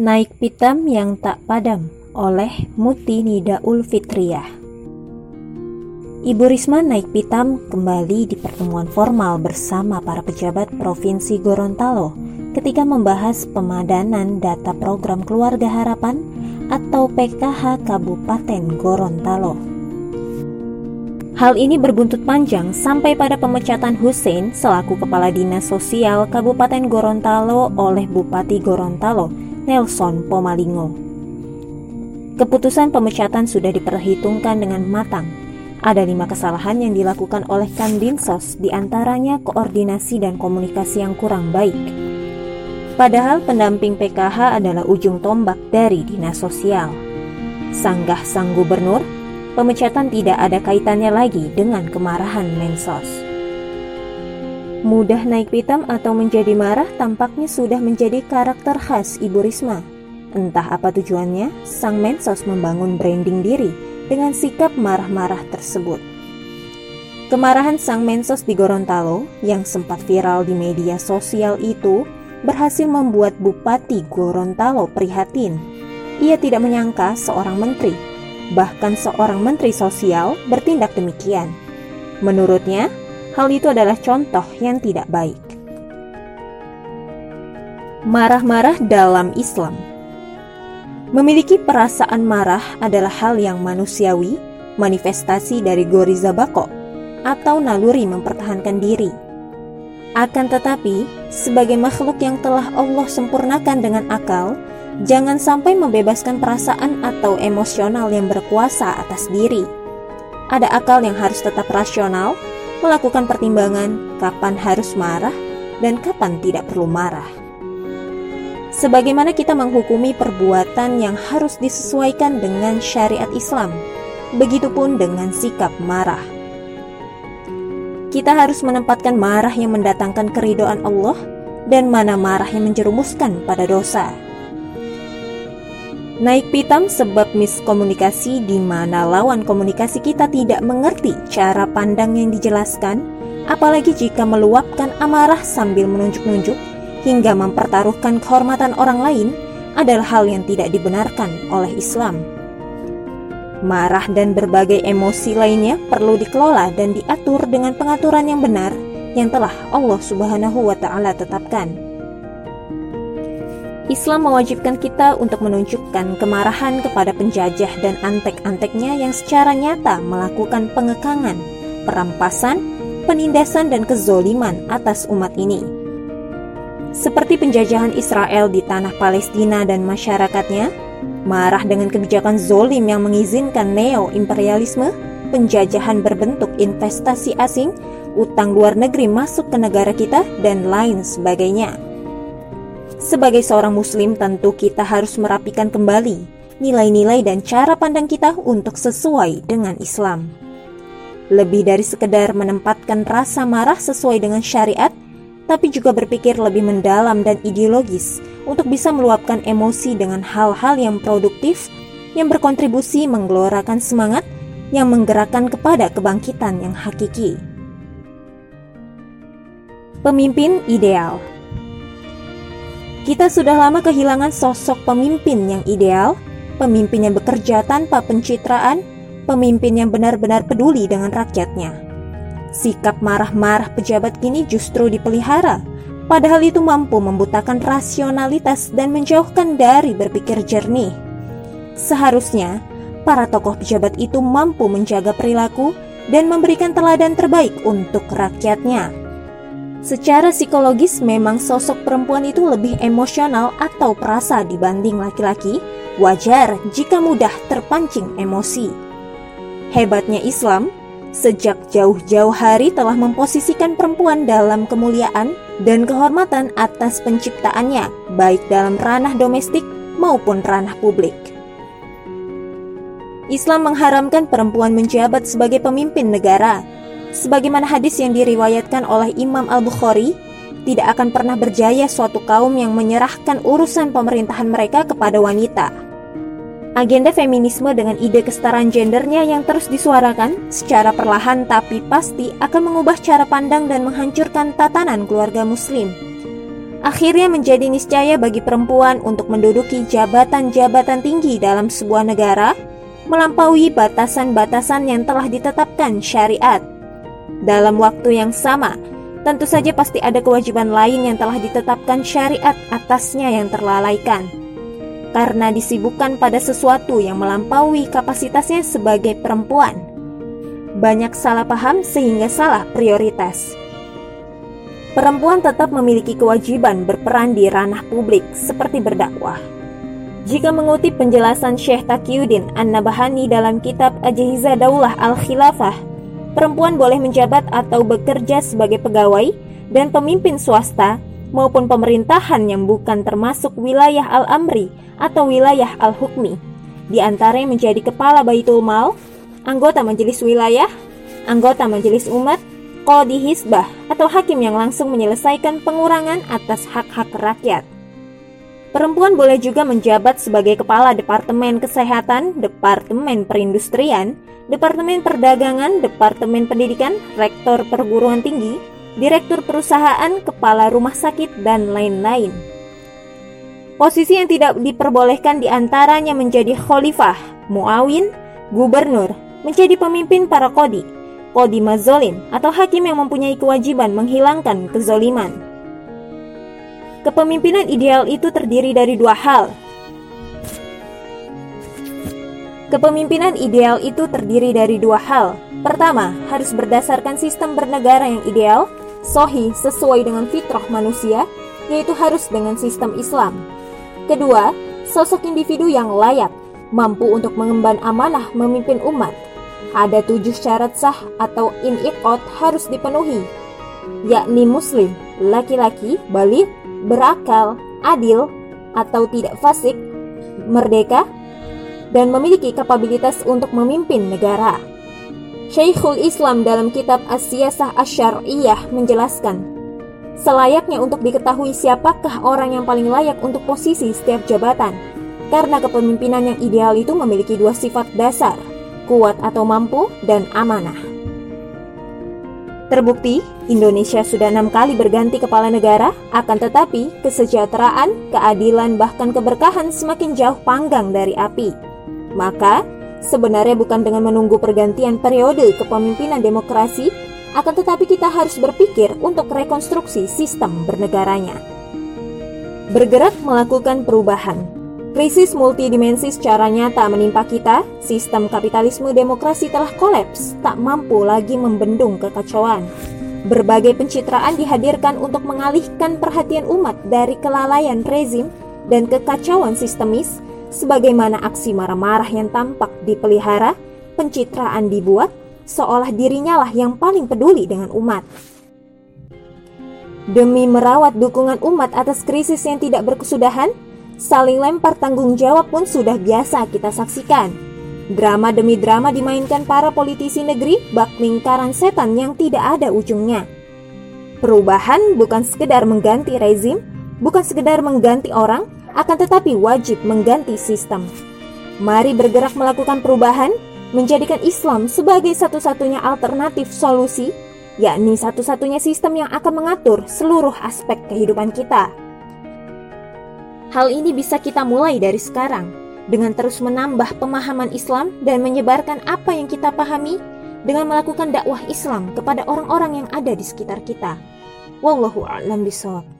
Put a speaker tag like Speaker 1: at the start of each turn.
Speaker 1: Naik Pitam yang Tak Padam oleh Muti Nidaul Fitriyah Ibu Risma naik pitam kembali di pertemuan formal bersama para pejabat Provinsi Gorontalo ketika membahas pemadanan data program Keluarga Harapan atau PKH Kabupaten Gorontalo. Hal ini berbuntut panjang sampai pada pemecatan Hussein selaku Kepala Dinas Sosial Kabupaten Gorontalo oleh Bupati Gorontalo Nelson Pomalingo. Keputusan pemecatan sudah diperhitungkan dengan matang. Ada lima kesalahan yang dilakukan oleh Kandinsos, di antaranya koordinasi dan komunikasi yang kurang baik. Padahal pendamping PKH adalah ujung tombak dari dinas sosial. Sanggah sang gubernur, pemecatan tidak ada kaitannya lagi dengan kemarahan Mensos. Mudah naik pitam atau menjadi marah tampaknya sudah menjadi karakter khas Ibu Risma. Entah apa tujuannya, sang mensos membangun branding diri dengan sikap marah-marah tersebut. Kemarahan sang mensos di Gorontalo yang sempat viral di media sosial itu berhasil membuat Bupati Gorontalo prihatin. Ia tidak menyangka seorang menteri, bahkan seorang menteri sosial bertindak demikian. Menurutnya, Hal itu adalah contoh yang tidak baik. Marah-marah dalam Islam Memiliki perasaan marah adalah hal yang manusiawi, manifestasi dari goriza bako, atau naluri mempertahankan diri. Akan tetapi, sebagai makhluk yang telah Allah sempurnakan dengan akal, jangan sampai membebaskan perasaan atau emosional yang berkuasa atas diri. Ada akal yang harus tetap rasional, melakukan pertimbangan kapan harus marah dan kapan tidak perlu marah. Sebagaimana kita menghukumi perbuatan yang harus disesuaikan dengan syariat Islam, begitupun dengan sikap marah. Kita harus menempatkan marah yang mendatangkan keridoan Allah dan mana marah yang menjerumuskan pada dosa. Naik pitam sebab miskomunikasi di mana lawan komunikasi kita tidak mengerti cara pandang yang dijelaskan, apalagi jika meluapkan amarah sambil menunjuk-nunjuk hingga mempertaruhkan kehormatan orang lain adalah hal yang tidak dibenarkan oleh Islam. Marah dan berbagai emosi lainnya perlu dikelola dan diatur dengan pengaturan yang benar yang telah Allah Subhanahu wa taala tetapkan. Islam mewajibkan kita untuk menunjukkan kemarahan kepada penjajah dan antek-anteknya yang secara nyata melakukan pengekangan, perampasan, penindasan dan kezoliman atas umat ini. Seperti penjajahan Israel di tanah Palestina dan masyarakatnya, marah dengan kebijakan zolim yang mengizinkan neo-imperialisme, penjajahan berbentuk investasi asing, utang luar negeri masuk ke negara kita, dan lain sebagainya. Sebagai seorang Muslim, tentu kita harus merapikan kembali nilai-nilai dan cara pandang kita untuk sesuai dengan Islam. Lebih dari sekedar menempatkan rasa marah sesuai dengan syariat, tapi juga berpikir lebih mendalam dan ideologis untuk bisa meluapkan emosi dengan hal-hal yang produktif yang berkontribusi menggelorakan semangat yang menggerakkan kepada kebangkitan yang hakiki. Pemimpin ideal kita sudah lama kehilangan sosok pemimpin yang ideal, pemimpin yang bekerja tanpa pencitraan, pemimpin yang benar-benar peduli dengan rakyatnya. Sikap marah-marah pejabat kini justru dipelihara, padahal itu mampu membutakan rasionalitas dan menjauhkan dari berpikir jernih. Seharusnya, para tokoh pejabat itu mampu menjaga perilaku dan memberikan teladan terbaik untuk rakyatnya. Secara psikologis memang sosok perempuan itu lebih emosional atau perasa dibanding laki-laki, wajar jika mudah terpancing emosi. Hebatnya Islam, sejak jauh-jauh hari telah memposisikan perempuan dalam kemuliaan dan kehormatan atas penciptaannya, baik dalam ranah domestik maupun ranah publik. Islam mengharamkan perempuan menjabat sebagai pemimpin negara, Sebagaimana hadis yang diriwayatkan oleh Imam Al-Bukhari, tidak akan pernah berjaya suatu kaum yang menyerahkan urusan pemerintahan mereka kepada wanita. Agenda feminisme dengan ide kesetaraan gendernya yang terus disuarakan secara perlahan tapi pasti akan mengubah cara pandang dan menghancurkan tatanan keluarga muslim. akhirnya menjadi niscaya bagi perempuan untuk menduduki jabatan-jabatan tinggi dalam sebuah negara, melampaui batasan-batasan yang telah ditetapkan syariat. Dalam waktu yang sama, tentu saja pasti ada kewajiban lain yang telah ditetapkan syariat atasnya yang terlalaikan. Karena disibukkan pada sesuatu yang melampaui kapasitasnya sebagai perempuan. Banyak salah paham sehingga salah prioritas perempuan tetap memiliki kewajiban berperan di ranah publik seperti berdakwah. Jika mengutip penjelasan Syekh Taqiyuddin An-Nabahani dalam kitab Ajiza Daulah Al-Khilafah, perempuan boleh menjabat atau bekerja sebagai pegawai dan pemimpin swasta maupun pemerintahan yang bukan termasuk wilayah Al-Amri atau wilayah Al-Hukmi. Di antaranya menjadi kepala Baitul Mal, anggota majelis wilayah, anggota majelis umat, Kodi Hisbah atau hakim yang langsung menyelesaikan pengurangan atas hak-hak rakyat. Perempuan boleh juga menjabat sebagai kepala Departemen Kesehatan, Departemen Perindustrian, Departemen Perdagangan, Departemen Pendidikan, Rektor Perguruan Tinggi, Direktur Perusahaan, Kepala Rumah Sakit, dan lain-lain. Posisi yang tidak diperbolehkan di antaranya menjadi khalifah, muawin, gubernur, menjadi pemimpin para kodi, kodi mazolin atau hakim yang mempunyai kewajiban menghilangkan kezoliman. Kepemimpinan ideal itu terdiri dari dua hal. Kepemimpinan ideal itu terdiri dari dua hal. Pertama, harus berdasarkan sistem bernegara yang ideal, sohi sesuai dengan fitrah manusia, yaitu harus dengan sistem Islam. Kedua, sosok individu yang layak, mampu untuk mengemban amanah memimpin umat, ada tujuh syarat sah atau inikot harus dipenuhi, yakni muslim, laki-laki, balik, berakal, adil, atau tidak fasik, merdeka, dan memiliki kapabilitas untuk memimpin negara. Syekhul Islam dalam kitab As-Siyasah Asyariyah menjelaskan, selayaknya untuk diketahui siapakah orang yang paling layak untuk posisi setiap jabatan, karena kepemimpinan yang ideal itu memiliki dua sifat dasar – kuat atau mampu, dan amanah. Terbukti, Indonesia sudah enam kali berganti kepala negara, akan tetapi kesejahteraan, keadilan, bahkan keberkahan semakin jauh panggang dari api. Maka, sebenarnya bukan dengan menunggu pergantian periode kepemimpinan demokrasi, akan tetapi kita harus berpikir untuk rekonstruksi sistem bernegaranya. Bergerak melakukan perubahan Krisis multidimensi secara nyata menimpa kita, sistem kapitalisme demokrasi telah kolaps, tak mampu lagi membendung kekacauan. Berbagai pencitraan dihadirkan untuk mengalihkan perhatian umat dari kelalaian rezim dan kekacauan sistemis, sebagaimana aksi marah-marah yang tampak dipelihara, pencitraan dibuat, seolah dirinya lah yang paling peduli dengan umat. Demi merawat dukungan umat atas krisis yang tidak berkesudahan, Saling lempar tanggung jawab pun sudah biasa kita saksikan. Drama demi drama dimainkan para politisi negeri bak lingkaran setan yang tidak ada ujungnya. Perubahan bukan sekedar mengganti rezim, bukan sekedar mengganti orang, akan tetapi wajib mengganti sistem. Mari bergerak melakukan perubahan, menjadikan Islam sebagai satu-satunya alternatif solusi, yakni satu-satunya sistem yang akan mengatur seluruh aspek kehidupan kita. Hal ini bisa kita mulai dari sekarang dengan terus menambah pemahaman Islam dan menyebarkan apa yang kita pahami dengan melakukan dakwah Islam kepada orang-orang yang ada di sekitar kita. Wallahu a'lam bishawab.